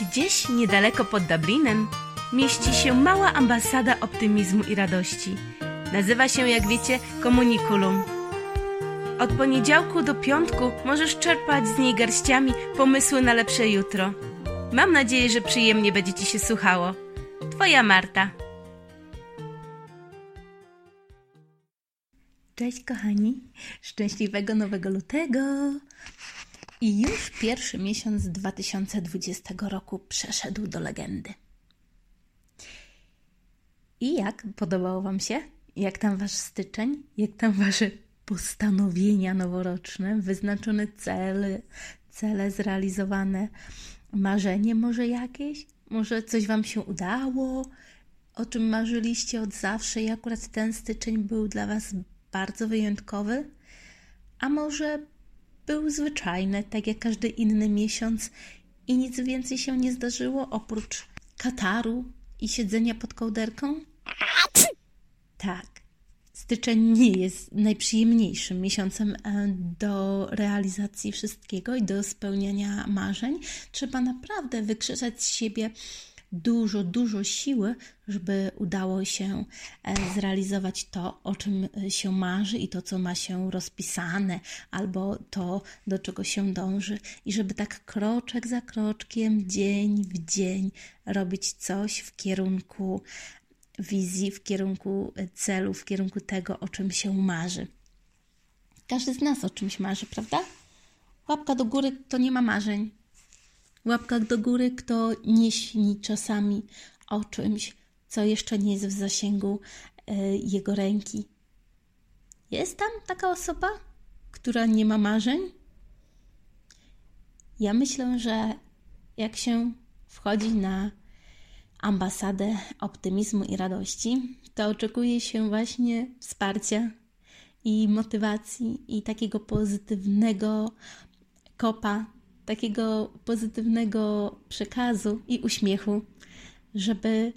Gdzieś niedaleko pod Dublinem mieści się mała ambasada optymizmu i radości. Nazywa się, jak wiecie, Komunikulum. Od poniedziałku do piątku możesz czerpać z niej garściami pomysły na lepsze jutro. Mam nadzieję, że przyjemnie będzie Ci się słuchało. Twoja Marta. Cześć kochani, szczęśliwego nowego lutego! I już pierwszy miesiąc 2020 roku przeszedł do legendy. I jak podobało Wam się? Jak tam Wasz styczeń? Jak tam Wasze postanowienia noworoczne, wyznaczone cele, cele zrealizowane, marzenie może jakieś? Może coś Wam się udało? O czym marzyliście od zawsze i akurat ten styczeń był dla Was bardzo wyjątkowy? A może był zwyczajny, tak jak każdy inny miesiąc i nic więcej się nie zdarzyło oprócz kataru i siedzenia pod kołderką? Tak. Styczeń nie jest najprzyjemniejszym miesiącem e, do realizacji wszystkiego i do spełniania marzeń. Trzeba naprawdę wykrzesać z siebie dużo, dużo siły, żeby udało się e, zrealizować to, o czym e, się marzy i to, co ma się rozpisane, albo to, do czego się dąży, i żeby tak kroczek za kroczkiem, dzień w dzień robić coś w kierunku wizji, w kierunku e, celu, w kierunku tego, o czym się marzy. Każdy z nas o czymś marzy, prawda? Łapka do góry, to nie ma marzeń. Łapka do góry, kto nie śni czasami o czymś, co jeszcze nie jest w zasięgu e, jego ręki. Jest tam taka osoba, która nie ma marzeń? Ja myślę, że jak się wchodzi na ambasadę optymizmu i radości, to oczekuje się właśnie wsparcia i motywacji i takiego pozytywnego kopa, takiego pozytywnego przekazu i uśmiechu, żeby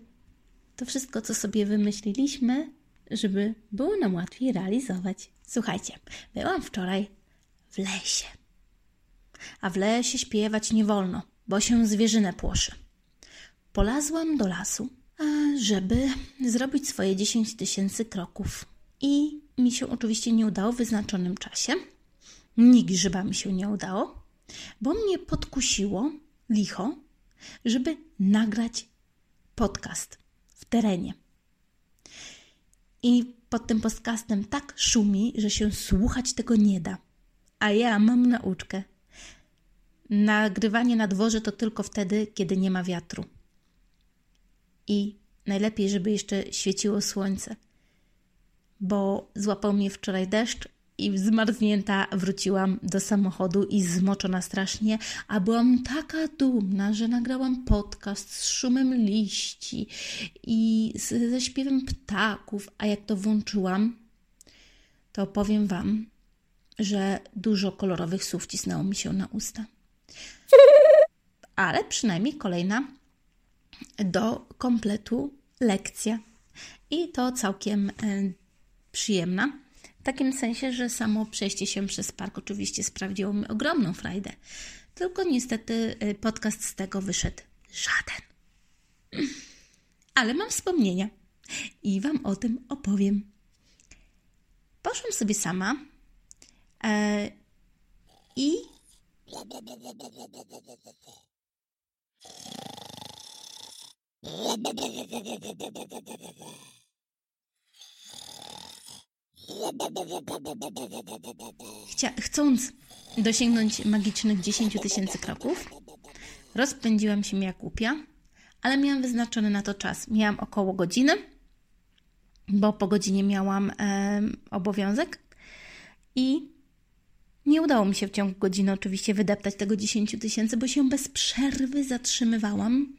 to wszystko, co sobie wymyśliliśmy, żeby było nam łatwiej realizować. Słuchajcie, byłam wczoraj w lesie. A w lesie śpiewać nie wolno, bo się zwierzynę płoszy. Polazłam do lasu, żeby zrobić swoje 10 tysięcy kroków. I mi się oczywiście nie udało w wyznaczonym czasie. Grzyba mi się nie udało, bo mnie podkusiło licho, żeby nagrać podcast w terenie. I pod tym podcastem tak szumi, że się słuchać tego nie da. A ja mam nauczkę. Nagrywanie na dworze to tylko wtedy, kiedy nie ma wiatru. I najlepiej, żeby jeszcze świeciło słońce, bo złapał mnie wczoraj deszcz i zmarznięta wróciłam do samochodu i zmoczona strasznie, a byłam taka dumna, że nagrałam podcast z szumem liści i ze śpiewem ptaków, a jak to włączyłam, to powiem Wam, że dużo kolorowych słów cisnęło mi się na usta. Ale przynajmniej kolejna do kompletu lekcja. I to całkiem e, przyjemna. W takim sensie, że samo przejście się przez park oczywiście sprawiło mi ogromną frajdę. Tylko niestety e, podcast z tego wyszedł żaden. Ale mam wspomnienia i Wam o tym opowiem. Poszłam sobie sama e, i Chcia chcąc dosięgnąć magicznych 10 tysięcy kroków, rozpędziłam się jak głupia, ale miałam wyznaczony na to czas. Miałam około godziny, bo po godzinie miałam e, obowiązek i nie udało mi się w ciągu godziny oczywiście wydeptać tego 10 tysięcy, bo się bez przerwy zatrzymywałam,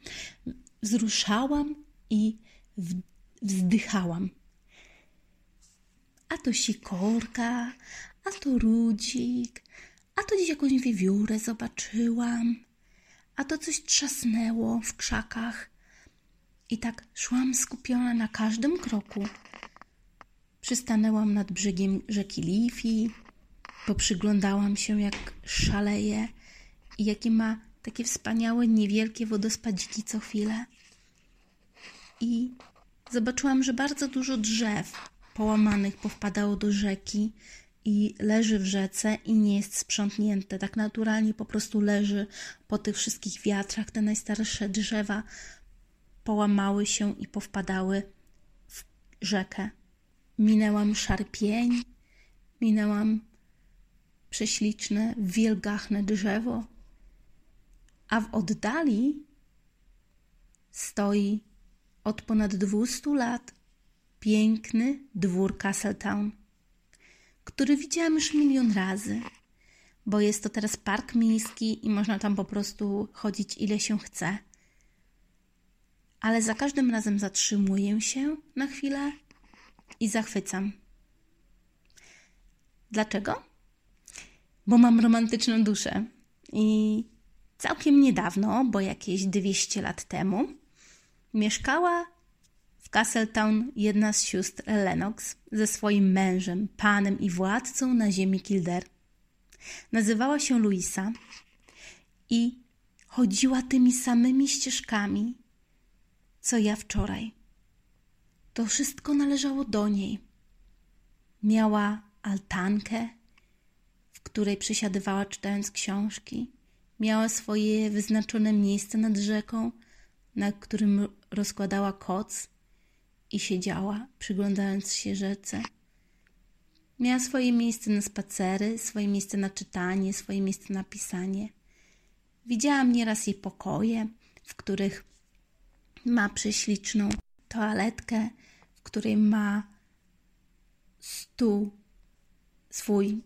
wzruszałam i wzdychałam. A to sikorka, a to rudzik, a to gdzieś jakąś wiewiórę zobaczyłam, a to coś trzasnęło w krzakach. I tak szłam skupiona na każdym kroku. Przystanęłam nad brzegiem rzeki Lifi, poprzyglądałam się, jak szaleje i jakie ma takie wspaniałe, niewielkie wodospadiki co chwilę. I zobaczyłam, że bardzo dużo drzew połamanych powpadało do rzeki i leży w rzece i nie jest sprzątnięte. Tak naturalnie po prostu leży po tych wszystkich wiatrach. Te najstarsze drzewa połamały się i powpadały w rzekę. Minęłam szarpień, minęłam prześliczne, wielgachne drzewo, a w oddali stoi od ponad 200 lat piękny dwór Castletown, który widziałam już milion razy, bo jest to teraz park miejski i można tam po prostu chodzić ile się chce. Ale za każdym razem zatrzymuję się na chwilę i zachwycam. Dlaczego? Bo mam romantyczną duszę i całkiem niedawno, bo jakieś 200 lat temu, mieszkała w Castletown jedna z sióstr Lennox ze swoim mężem, panem i władcą na ziemi Kildare. Nazywała się Luisa i chodziła tymi samymi ścieżkami, co ja wczoraj. To wszystko należało do niej. Miała altankę, w której przesiadywała czytając książki. Miała swoje wyznaczone miejsce nad rzeką, na którym rozkładała koc i siedziała, przyglądając się rzece. Miała swoje miejsce na spacery, swoje miejsce na czytanie, swoje miejsce na pisanie. Widziałam nieraz jej pokoje, w których ma prześliczną toaletkę, w której ma stół, swój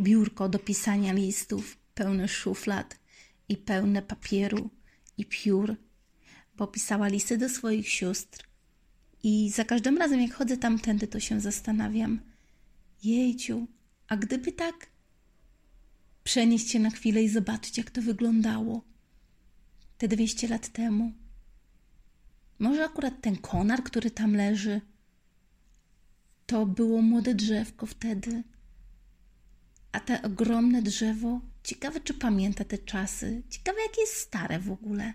biurko do pisania listów, pełne szuflad i pełne papieru i piór, bo pisała listy do swoich sióstr. I za każdym razem, jak chodzę tamtędy, to się zastanawiam, jejciu, a gdyby tak przenieść się na chwilę i zobaczyć, jak to wyglądało te 200 lat temu. Może akurat ten konar, który tam leży, to było młode drzewko wtedy. A te ogromne drzewo, ciekawe czy pamięta te czasy, ciekawe jakie jest stare w ogóle.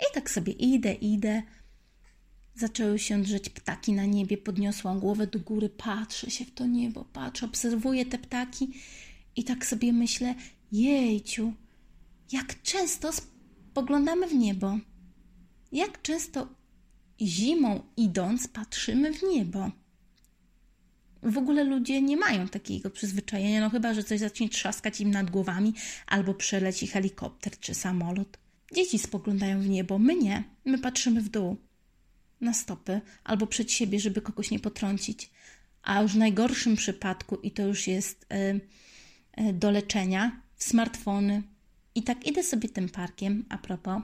I tak sobie idę, idę. Zaczęły się drzeć ptaki na niebie, podniosłam głowę do góry, patrzę się w to niebo, patrzę, obserwuję te ptaki i tak sobie myślę, jejciu, jak często spoglądamy w niebo. Jak często zimą idąc patrzymy w niebo. W ogóle ludzie nie mają takiego przyzwyczajenia, no chyba, że coś zacznie trzaskać im nad głowami albo przeleci helikopter czy samolot. Dzieci spoglądają w niebo, my nie. My patrzymy w dół, na stopy albo przed siebie, żeby kogoś nie potrącić. A już w najgorszym przypadku, i to już jest yy, yy, do leczenia, w smartfony. I tak idę sobie tym parkiem, a propos,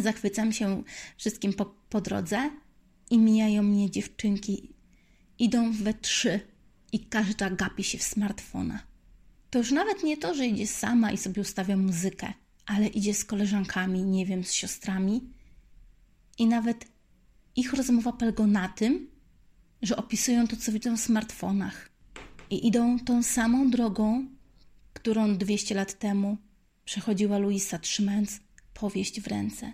zachwycam się wszystkim po, po drodze i mijają mnie dziewczynki Idą we trzy i każda gapi się w smartfona. To już nawet nie to, że idzie sama i sobie ustawia muzykę, ale idzie z koleżankami, nie wiem, z siostrami. I nawet ich rozmowa polega na tym, że opisują to, co widzą w smartfonach. I idą tą samą drogą, którą 200 lat temu przechodziła Luisa, trzymając powieść w ręce.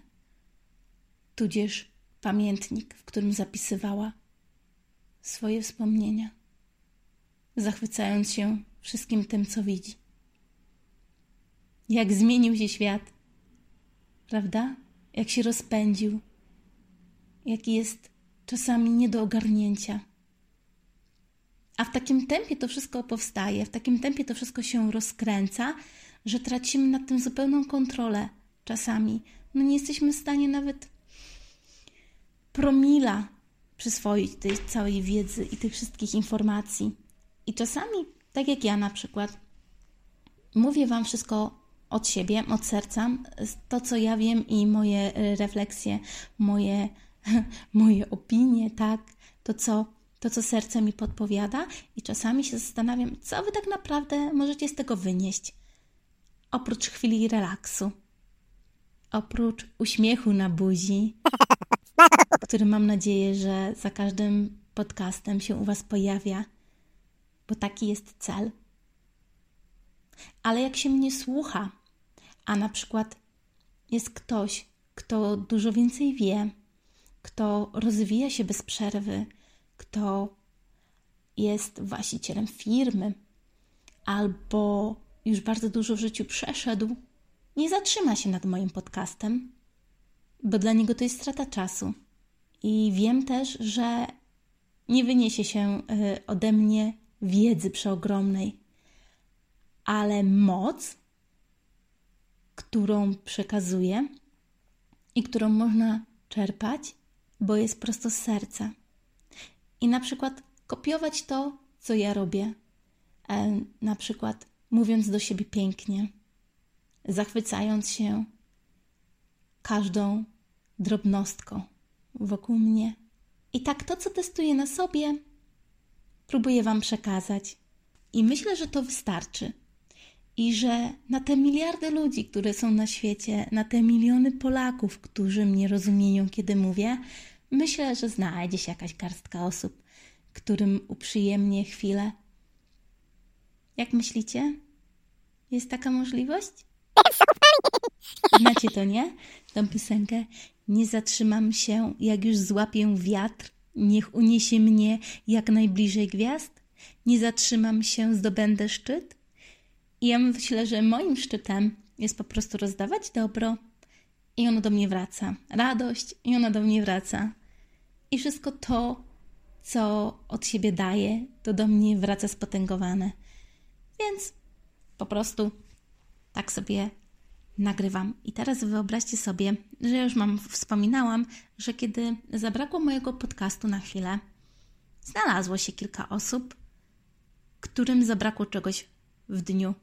Tudzież pamiętnik, w którym zapisywała swoje wspomnienia, zachwycając się wszystkim tym, co widzi. Jak zmienił się świat, prawda? Jak się rozpędził, jaki jest czasami nie do ogarnięcia. A w takim tempie to wszystko powstaje, w takim tempie to wszystko się rozkręca, że tracimy nad tym zupełną kontrolę czasami. No nie jesteśmy w stanie nawet promila przyswoić tej całej wiedzy i tych wszystkich informacji. I czasami, tak jak ja na przykład, mówię Wam wszystko od siebie, od serca, to co ja wiem i moje refleksje, moje, moje opinie, tak, to co, to co serce mi podpowiada, i czasami się zastanawiam, co Wy tak naprawdę możecie z tego wynieść, oprócz chwili relaksu, oprócz uśmiechu na buzi który mam nadzieję, że za każdym podcastem się u Was pojawia, bo taki jest cel. Ale jak się mnie słucha, A na przykład jest ktoś, kto dużo więcej wie, kto rozwija się bez przerwy, kto jest właścicielem firmy albo już bardzo dużo w życiu przeszedł, nie zatrzyma się nad moim podcastem, bo dla niego to jest strata czasu. I wiem też, że nie wyniesie się y, ode mnie wiedzy przeogromnej, ale moc, którą przekazuję i którą można czerpać, bo jest prosto z serca. I na przykład kopiować to, co ja robię, e, na przykład mówiąc do siebie pięknie, zachwycając się każdą drobnostką wokół mnie. I tak to, co testuję na sobie, próbuję Wam przekazać. I myślę, że to wystarczy. I że na te miliardy ludzi, które są na świecie, na te miliony Polaków, którzy mnie rozumieją, kiedy mówię, myślę, że znajdzie się jakaś garstka osób, którym uprzyjemnię chwilę. Jak myślicie? Jest taka możliwość? Znacie to, nie? Tą piosenkę. Nie zatrzymam się, jak już złapię wiatr. Niech uniesie mnie jak najbliżej gwiazd. Nie zatrzymam się, zdobędę szczyt. I ja myślę, że moim szczytem jest po prostu rozdawać dobro i ono do mnie wraca. Radość i ona do mnie wraca. I wszystko to, co od siebie daje, to do mnie wraca spotęgowane. Więc po prostu tak sobie nagrywam. I teraz wyobraźcie sobie, że już mam, wspominałam, że kiedy zabrakło mojego podcastu na chwilę, znalazło się kilka osób, którym zabrakło czegoś w dniu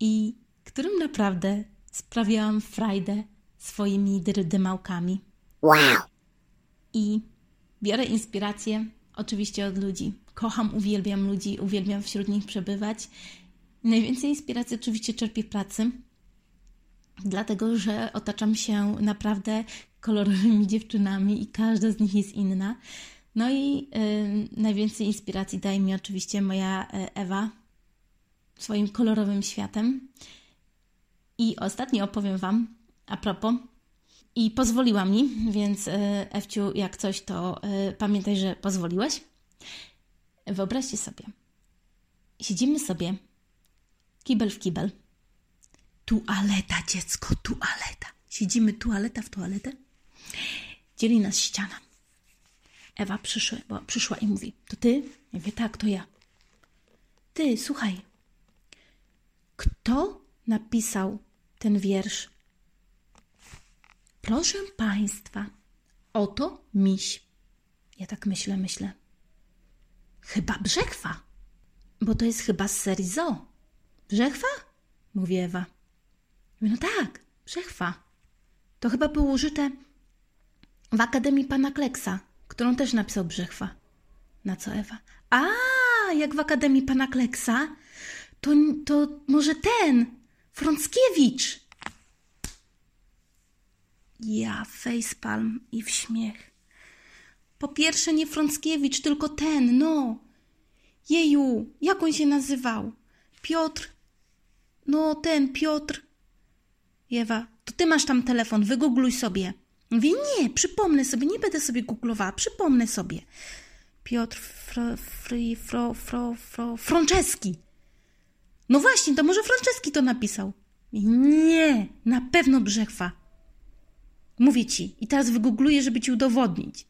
i którym naprawdę sprawiałam frajdę swoimi dymałkami. Wow! I biorę inspirację oczywiście od ludzi. Kocham, uwielbiam ludzi, uwielbiam wśród nich przebywać. Najwięcej inspiracji oczywiście czerpię w pracy, dlatego że otaczam się naprawdę kolorowymi dziewczynami i każda z nich jest inna. No i y, najwięcej inspiracji daje mi oczywiście moja y, Ewa swoim kolorowym światem. I ostatnio opowiem Wam a propos. I pozwoliła mi, więc y, Ewciu, jak coś, to y, pamiętaj, że pozwoliłeś. Wyobraźcie sobie, siedzimy sobie kibel w kibel Tualeta, dziecko, tualeta. Siedzimy tualeta w toaletę. Dzieli nas ściana. Ewa przyszła, bo przyszła i mówi: To ty? Ja mówię: Tak, to ja. Ty, słuchaj. Kto napisał ten wiersz? Proszę państwa, oto miś. Ja tak myślę, myślę. Chyba brzechwa, bo to jest chyba z serii Zo. Brzechwa? Mówi Ewa. No tak, przechwa. To chyba było użyte w Akademii Pana Kleksa, którą też napisał Brzechwa. Na co Ewa? A, jak w Akademii Pana Kleksa? To, to może ten, Frąckiewicz. Ja, facepalm i w śmiech. Po pierwsze nie Frąckiewicz, tylko ten, no. Jeju, jak on się nazywał? Piotr. No, ten Piotr. Ewa, to ty masz tam telefon, wygoogluj sobie. Mówi, nie, przypomnę sobie, nie będę sobie googlowała, przypomnę sobie. Piotr Fri, Fro, Fro, Fro, Franceski. No właśnie, to może Franceski to napisał. Nie, na pewno Brzechwa. Mówię ci i teraz wygoogluję, żeby ci udowodnić.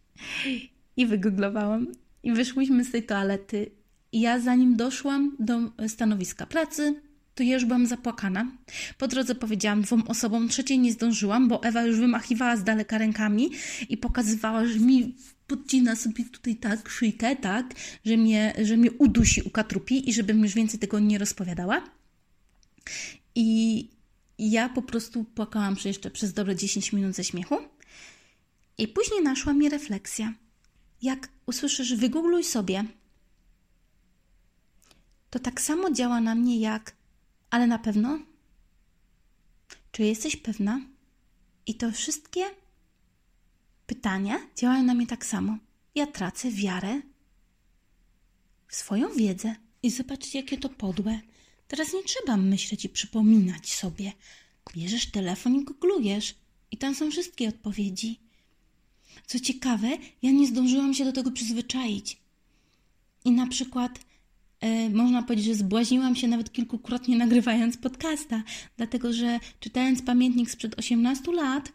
I wygooglowałam i wyszłyśmy z tej toalety. I ja zanim doszłam do stanowiska pracy, to ja już byłam zapłakana. Po drodze powiedziałam dwóm osobom, trzeciej nie zdążyłam, bo Ewa już wymachiwała z daleka rękami i pokazywała, że mi podcina sobie tutaj tak szyjkę, tak, że mnie, że mnie udusi, ukatrupi i żebym już więcej tego nie rozpowiadała. I ja po prostu płakałam jeszcze przez dobre 10 minut ze śmiechu. I później naszła mi refleksja. Jak usłyszysz, wygoogluj sobie, to tak samo działa na mnie jak ale na pewno? Czy jesteś pewna? I to wszystkie pytania działają na mnie tak samo. Ja tracę wiarę w swoją wiedzę. I zobaczcie, jakie to podłe. Teraz nie trzeba myśleć i przypominać sobie. Bierzesz telefon i googlujesz i tam są wszystkie odpowiedzi. Co ciekawe, ja nie zdążyłam się do tego przyzwyczaić. I na przykład e, można powiedzieć, że zbłaźniłam się nawet kilkukrotnie nagrywając podcasta, dlatego że czytając pamiętnik sprzed 18 lat,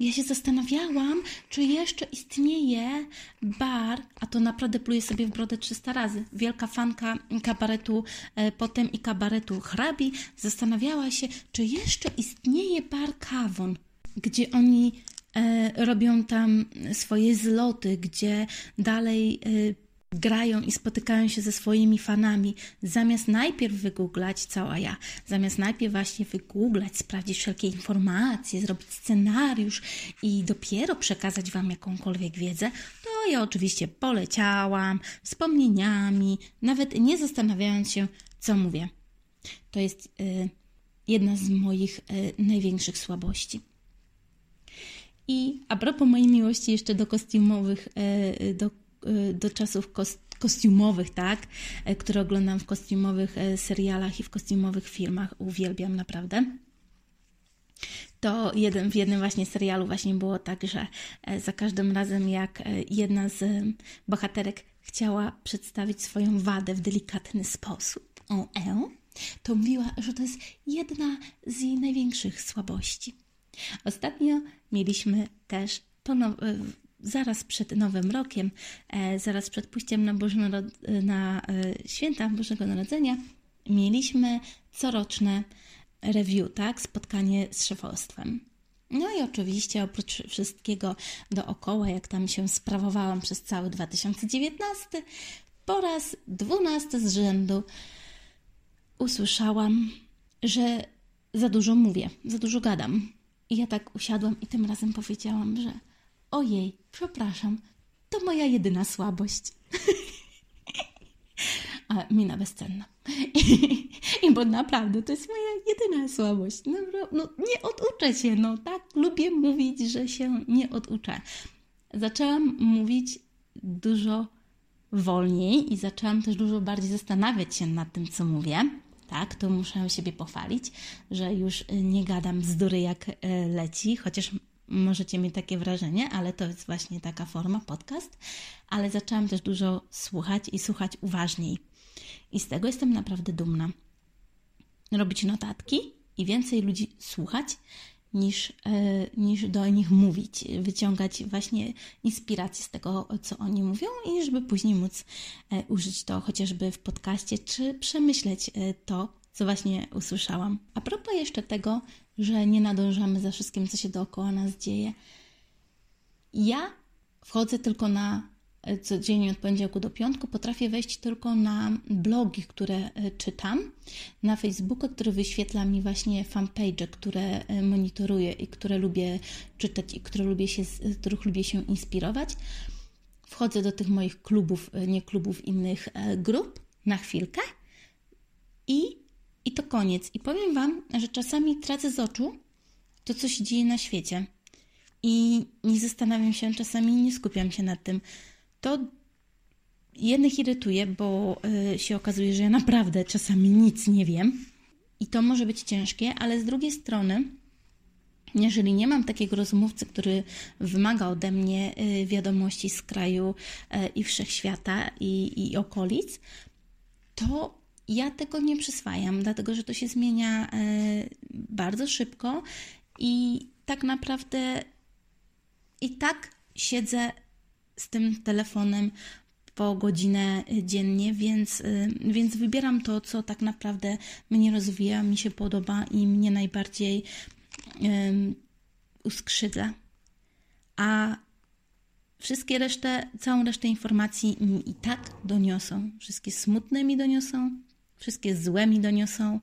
ja się zastanawiałam, czy jeszcze istnieje bar, a to naprawdę pluje sobie w brodę 300 razy. Wielka fanka kabaretu e, potem i kabaretu hrabi zastanawiała się, czy jeszcze istnieje bar Kawon, gdzie oni e, robią tam swoje zloty, gdzie dalej e, grają i spotykają się ze swoimi fanami, zamiast najpierw wygooglać, cała ja, zamiast najpierw właśnie wygooglać, sprawdzić wszelkie informacje, zrobić scenariusz i dopiero przekazać Wam jakąkolwiek wiedzę, to ja oczywiście poleciałam wspomnieniami, nawet nie zastanawiając się, co mówię. To jest y, jedna z moich y, największych słabości. I a propos mojej miłości jeszcze do kostiumowych, y, do Y, do czasów kostiumowych, tak, e, które oglądam w kostiumowych e, serialach i w kostiumowych filmach. Uwielbiam naprawdę. To jeden, w jednym właśnie serialu właśnie było tak, że e, za każdym razem jak jedna z bohaterek chciała przedstawić swoją wadę w delikatny sposób, o, e, to mówiła, że to jest jedna z jej największych słabości. Ostatnio mieliśmy też zaraz przed Nowym Rokiem, e, zaraz przed pójściem na, Boże na e, święta Bożego Narodzenia, mieliśmy coroczne review, tak? Spotkanie z szefostwem. No i oczywiście oprócz wszystkiego dookoła, jak tam się sprawowałam przez cały 2019, po raz dwunasty z rzędu usłyszałam, że za dużo mówię, za dużo gadam. I ja tak usiadłam i tym razem powiedziałam, że Ojej, przepraszam, to moja jedyna słabość. A mina bezcenna. I, bo naprawdę to jest moja jedyna słabość. No, no, nie oduczę się, no tak. Lubię mówić, że się nie oduczę. Zaczęłam mówić dużo wolniej i zaczęłam też dużo bardziej zastanawiać się nad tym, co mówię. Tak, to muszę siebie pochwalić, że już nie gadam bzdury jak e, leci, chociaż możecie mieć takie wrażenie, ale to jest właśnie taka forma podcast. Ale zaczęłam też dużo słuchać i słuchać uważniej. I z tego jestem naprawdę dumna. Robić notatki i więcej ludzi słuchać niż, e, niż do nich mówić, wyciągać właśnie inspiracje z tego, co oni mówią, i żeby później móc e, użyć to chociażby w podcaście, czy przemyśleć e, to, co właśnie usłyszałam. A propos jeszcze tego, że nie nadążamy za wszystkim, co się dookoła nas dzieje. Ja wchodzę tylko na e, codziennie od poniedziałku do piątku, potrafię wejść tylko na blogi, które e, czytam, na Facebooka, który wyświetla mi właśnie fanpage, które e, monitoruję i które lubię czytać i które lubię się, z których lubię się inspirować. Wchodzę do tych moich klubów, nie klubów, innych grup na chwilkę i i to koniec. I powiem Wam, że czasami tracę z oczu to, co się dzieje na świecie. I nie zastanawiam się, czasami nie skupiam się nad tym. To jednych irytuje, bo y, się okazuje, że ja naprawdę czasami nic nie wiem. I to może być ciężkie, ale z drugiej strony, jeżeli nie mam takiego rozmówcy, który wymaga ode mnie y, wiadomości z kraju y, i wszechświata i, i okolic, to ja tego nie przyswajam, dlatego że to się zmienia e, bardzo szybko i tak naprawdę i tak siedzę z tym telefonem po godzinę dziennie, więc, e, więc wybieram to, co tak naprawdę mnie rozwija, mi się podoba i mnie najbardziej uskrzydla. A wszystkie resztę, całą resztę informacji mi i tak doniosą. Wszystkie smutne mi doniosą, wszystkie złe mi doniosą.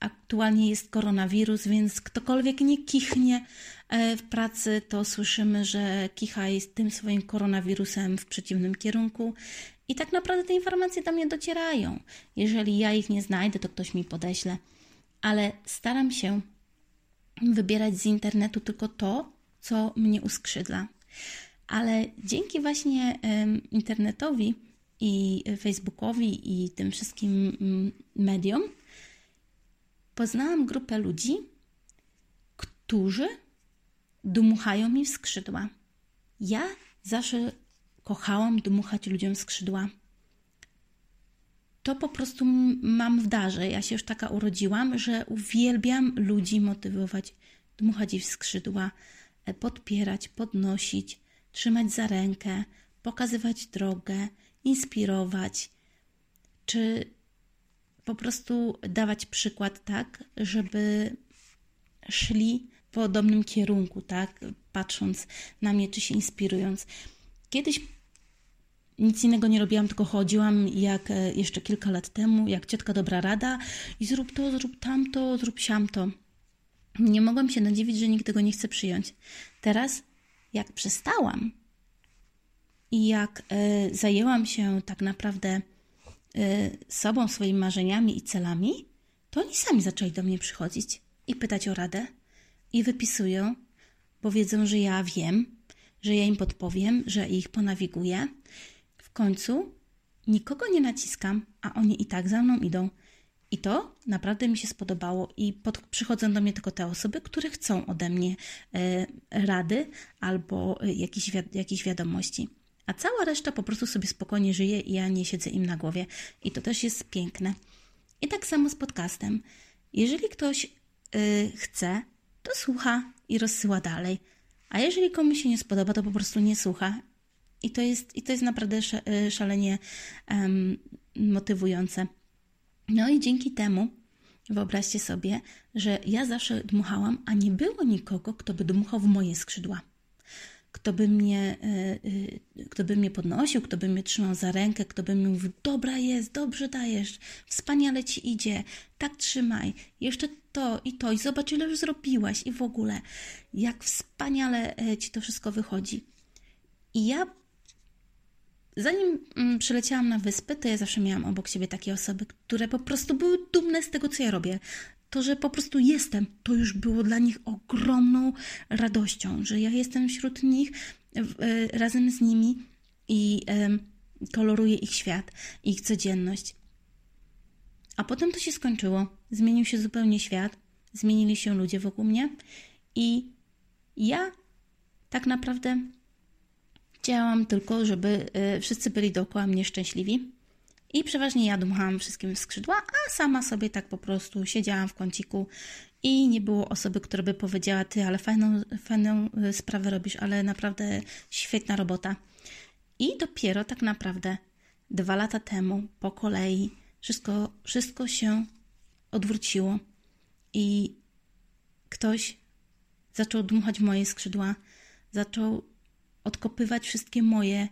Aktualnie jest koronawirus, więc ktokolwiek nie kichnie e, w pracy, to słyszymy, że kicha jest tym swoim koronawirusem w przeciwnym kierunku. I tak naprawdę te informacje do mnie docierają. Jeżeli ja ich nie znajdę, to ktoś mi podeśle. Ale staram się wybierać z internetu tylko to, co mnie uskrzydla. Ale dzięki właśnie internetowi i Facebookowi i tym wszystkim mm, mediom, poznałam grupę ludzi, którzy dmuchają mi w skrzydła. Ja zawsze kochałam dmuchać ludziom w skrzydła. To po prostu mam w darze. Ja się już taka urodziłam, że uwielbiam ludzi motywować, dmuchać ich w skrzydła, e, podpierać, podnosić, trzymać za rękę, pokazywać drogę, inspirować, czy po prostu dawać przykład tak, żeby szli w podobnym kierunku, tak, patrząc na mnie, czy się inspirując. Kiedyś nic innego nie robiłam, tylko chodziłam jak e, jeszcze kilka lat temu, jak ciotka dobra rada i zrób to, zrób tamto, zrób siamto. Nie mogłam się nadziwić, że nikt tego nie chce przyjąć. Teraz, jak przestałam i jak y, zajęłam się tak naprawdę y, sobą, swoimi marzeniami i celami, to oni sami zaczęli do mnie przychodzić i pytać o radę i wypisują, bo wiedzą, że ja wiem, że ja im podpowiem, że ich ponawiguję. W końcu nikogo nie naciskam, a oni i tak za mną idą. I to naprawdę mi się spodobało i pod, przychodzą do mnie tylko te osoby, które chcą ode mnie e, rady albo e, jakieś, wi wiadomości. A cała reszta po prostu sobie spokojnie żyje i ja nie siedzę im na głowie. I to też jest piękne. I tak samo z podcastem. Jeżeli ktoś y, chce, to słucha i rozsyła dalej. A jeżeli komuś się nie spodoba, to po prostu nie słucha. I to jest, i to jest naprawdę y, szalenie um, motywujące. No i dzięki temu wyobraźcie sobie, że ja zawsze dmuchałam, a nie było nikogo, kto by dmuchał w moje skrzydła kto by mnie, y, y, kto by mnie podnosił, kto by mnie trzymał za rękę, kto by mi mówił, dobra jest, dobrze dajesz, wspaniale ci idzie, tak trzymaj, jeszcze to i to i zobacz ile już zrobiłaś i w ogóle, jak wspaniale e, ci to wszystko wychodzi. I ja Zanim mm, przyleciałam na wyspę, to ja zawsze miałam obok siebie takie osoby, które po prostu były dumne z tego, co ja robię to, że po prostu jestem, to już było dla nich ogromną radością, że ja jestem wśród nich e, razem z nimi i koloruję ich świat, ich codzienność. A potem to się skończyło. Zmienił się zupełnie świat, zmienili się ludzie wokół mnie i ja tak naprawdę chciałam tylko, żeby e, wszyscy byli dookoła mnie szczęśliwi i przeważnie ja dmuchałam wszystkim w skrzydła, a sama sobie tak po prostu siedziałam w kąciku i nie było osoby, która by powiedziała: Ty, ale fajną, fajną y, sprawę robisz, ale naprawdę świetna robota. I dopiero tak naprawdę dwa lata temu, po kolei, wszystko, wszystko się odwróciło i ktoś zaczął dmuchać moje skrzydła, zaczął odkopywać wszystkie moje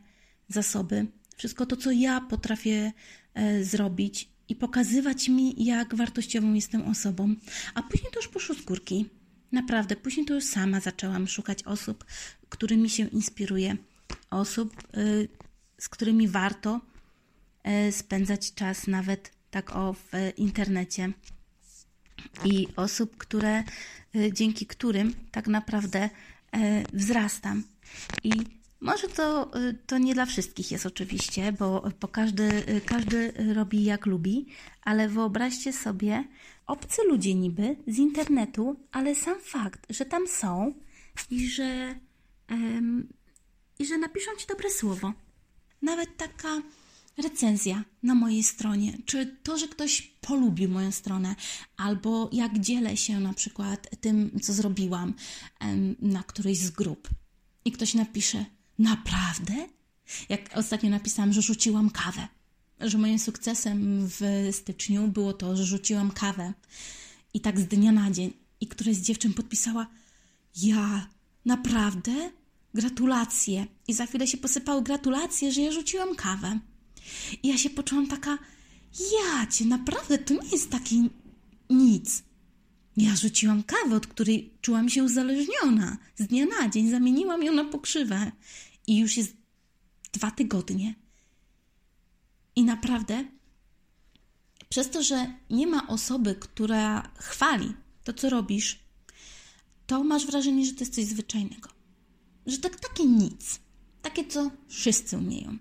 zasoby wszystko to, co ja potrafię e, zrobić i pokazywać mi, jak wartościową jestem osobą. A później to już poszło z górki. Naprawdę, później to już sama zaczęłam szukać osób, którymi się inspiruję, osób, e, z którymi warto e, spędzać czas, nawet tak o w internecie. I osób, które, dzięki którym tak naprawdę wzrastam. I może to, y, to nie dla wszystkich jest oczywiście, bo, bo każdy, y, każdy robi jak lubi, ale wyobraźcie sobie obcy ludzie niby z internetu, ale sam fakt, że tam są i że, i że napiszą ci dobre słowo. Nawet taka recenzja na mojej stronie, czy to, że ktoś polubił moją stronę, albo jak dzielę się na przykład tym, co zrobiłam na którejś z grup. I ktoś napisze, Naprawdę? Jak ostatnio napisałam, że rzuciłam kawę. Że moim sukcesem w styczniu było to, że rzuciłam kawę. I tak z dnia na dzień. I któraś z dziewczyn podpisała: Ja, naprawdę? Gratulacje. I za chwilę się posypały gratulacje, że ja rzuciłam kawę. I ja się poczułam taka: Ja cię, naprawdę, to nie jest taki nic. Ja rzuciłam kawę, od której czułam się uzależniona. Z dnia na dzień zamieniłam ją na pokrzywę. I już jest dwa tygodnie. I naprawdę, przez to, że nie ma osoby, która chwali to, co robisz, to masz wrażenie, że to jest coś zwyczajnego. Że tak takie nic. Takie, co wszyscy umieją.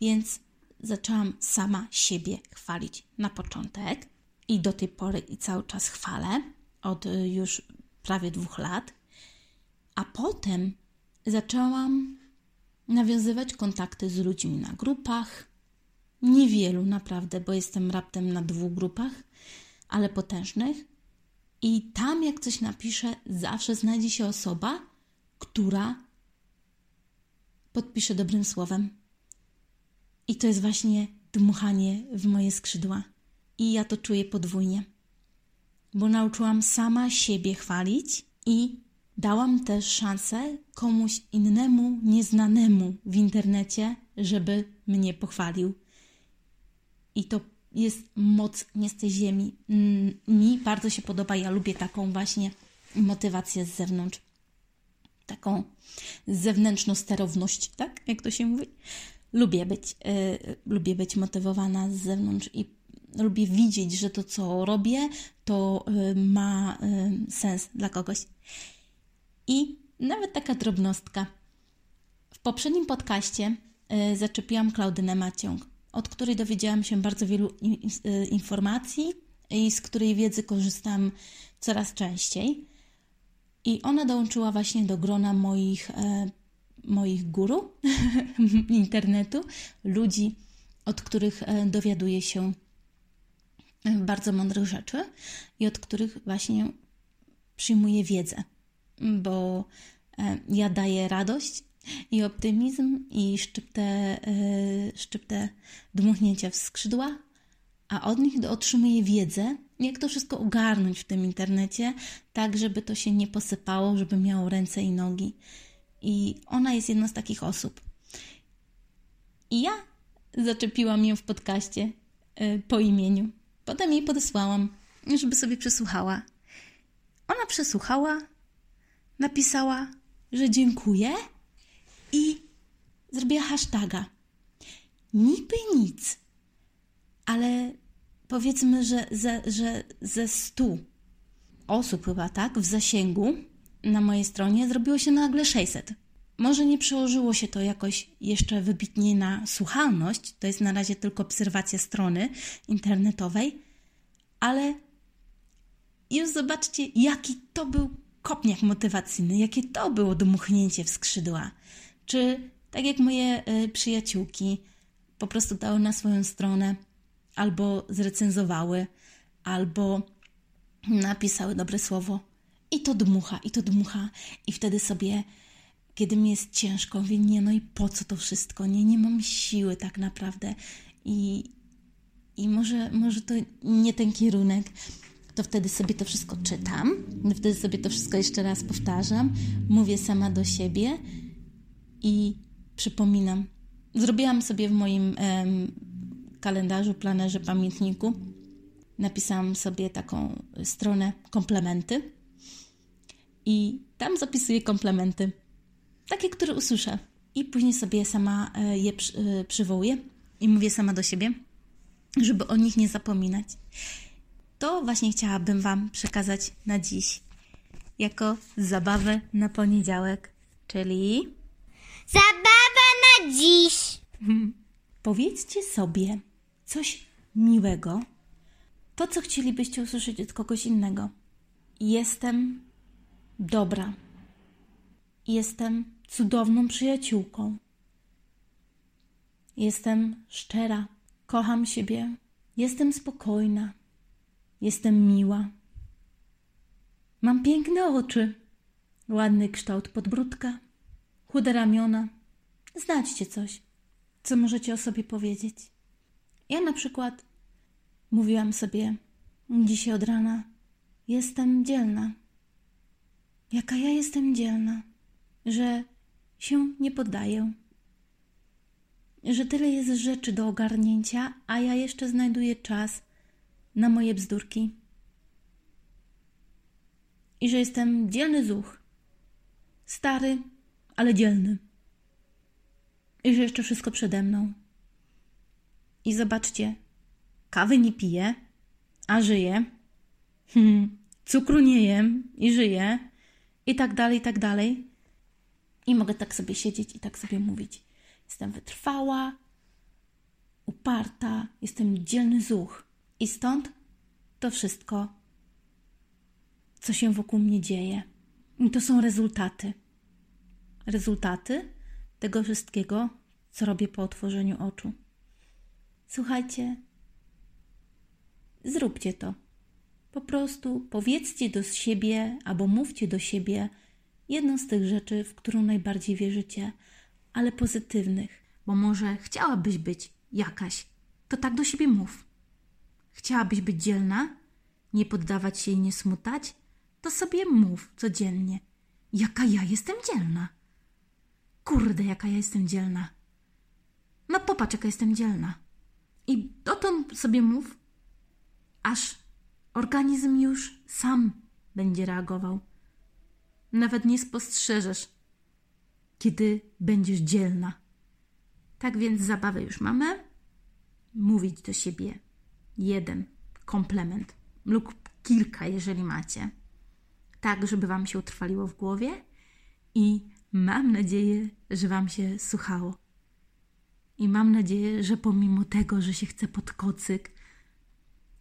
Więc zaczęłam sama siebie chwalić na początek i do tej pory i cały czas chwalę od y, już prawie dwóch lat. A potem zaczęłam nawiązywać kontakty z ludźmi na grupach. Niewielu naprawdę, bo jestem raptem na dwóch grupach, ale potężnych. I tam, jak coś napiszę, zawsze znajdzie się osoba, która podpisze dobrym słowem. I to jest właśnie dmuchanie w moje skrzydła. I ja to czuję podwójnie, bo nauczyłam sama siebie chwalić i dałam też szansę komuś innemu, nieznanemu w internecie, żeby mnie pochwalił. I to jest moc nie z tej ziemi. Mi bardzo się podoba, ja lubię taką właśnie motywację z zewnątrz. Taką zewnętrzną sterowność, tak? Jak to się mówi? Lubię być, yy, lubię być motywowana z zewnątrz i lubię widzieć, że to, co robię, to yy, ma yy, sens dla kogoś. I nawet taka drobnostka. W poprzednim podcaście y, zaczepiłam Klaudynę Maciąg, od której dowiedziałam się bardzo wielu y, informacji i z której wiedzy korzystam coraz częściej. I ona dołączyła właśnie do grona moich, e, moich guru internetu, ludzi, od których dowiaduję się bardzo mądrych rzeczy i od których właśnie przyjmuję wiedzę bo e, ja daję radość i optymizm i szczyptę, e, szczyptę dmuchnięcia w skrzydła, a od nich otrzymuję wiedzę, jak to wszystko ogarnąć w tym internecie, tak żeby to się nie posypało, żeby miało ręce i nogi. I ona jest jedną z takich osób. I ja zaczepiłam ją w podcaście e, po imieniu. Potem jej podesłałam, żeby sobie przesłuchała. Ona przesłuchała, napisała, że dziękuję i zrobiła hashtaga. Niby nic, ale powiedzmy, że ze, że ze stu osób chyba, tak, w zasięgu na mojej stronie zrobiło się nagle 600. Może nie przełożyło się to jakoś jeszcze wybitnie na słuchalność, to jest na razie tylko obserwacja strony internetowej, ale już zobaczcie, jaki to był kopniak motywacyjny, jakie to było dmuchnięcie w skrzydła. Czy tak jak moje y, przyjaciółki po prostu dały na swoją stronę, albo zrecenzowały, albo napisały dobre słowo. I to dmucha, i to dmucha. I wtedy sobie, kiedy mi jest ciężko, mówię, nie, no i po co to wszystko? Nie, nie mam siły tak naprawdę. I, i może, może to nie ten kierunek to wtedy sobie to wszystko czytam, wtedy sobie to wszystko jeszcze raz powtarzam, mówię sama do siebie i przypominam. Zrobiłam sobie w moim em, kalendarzu, planerze, pamiętniku, napisałam sobie taką stronę komplementy i tam zapisuję komplementy, takie, które usłyszę. I później sobie sama e, je e, przywołuję i mówię sama do siebie, żeby o nich nie zapominać to właśnie chciałabym Wam przekazać na dziś. Jako zabawę na poniedziałek, czyli. Zabawa na dziś! Powiedzcie sobie coś miłego, to co chcielibyście usłyszeć od kogoś innego. Jestem dobra. Jestem cudowną przyjaciółką. Jestem szczera. Kocham siebie. Jestem spokojna. Jestem miła. Mam piękne oczy, ładny kształt podbródka, chude ramiona. Znajdźcie coś, co możecie o sobie powiedzieć. Ja na przykład mówiłam sobie dzisiaj od rana: Jestem dzielna. Jaka ja jestem dzielna, że się nie poddaję. Że tyle jest rzeczy do ogarnięcia, a ja jeszcze znajduję czas na moje bzdurki. I że jestem dzielny zuch. Stary, ale dzielny. I że jeszcze wszystko przede mną. I zobaczcie, kawy nie piję, a żyję. Hmm, cukru nie jem i żyję. I tak dalej, i tak dalej. I mogę tak sobie siedzieć i tak sobie mówić. Jestem wytrwała, uparta, jestem dzielny zuch. I stąd to wszystko, co się wokół mnie dzieje. I to są rezultaty. Rezultaty tego wszystkiego, co robię po otworzeniu oczu. Słuchajcie, zróbcie to. Po prostu powiedzcie do siebie albo mówcie do siebie jedną z tych rzeczy, w którą najbardziej wierzycie, ale pozytywnych, bo może chciałabyś być jakaś, to tak do siebie mów. Chciałabyś być dzielna, nie poddawać się i nie smutać, to sobie mów codziennie, jaka ja jestem dzielna. Kurde, jaka ja jestem dzielna. No popatrz, jaka jestem dzielna. I dotąd sobie mów, aż organizm już sam będzie reagował. Nawet nie spostrzeżesz, kiedy będziesz dzielna. Tak więc zabawę już mamy. Mówić do siebie jeden komplement lub kilka, jeżeli macie. Tak, żeby Wam się utrwaliło w głowie i mam nadzieję, że Wam się słuchało. I mam nadzieję, że pomimo tego, że się chce pod kocyk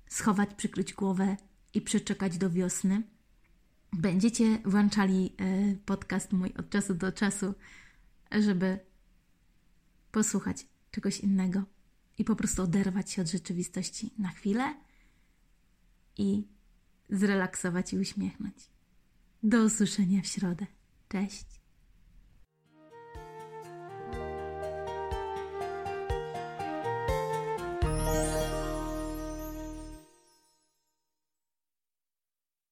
schować, przykryć głowę i przeczekać do wiosny, będziecie włączali e, podcast mój od czasu do czasu, żeby posłuchać czegoś innego i po prostu oderwać się od rzeczywistości na chwilę i zrelaksować i uśmiechnąć. Do usłyszenia w środę. Cześć.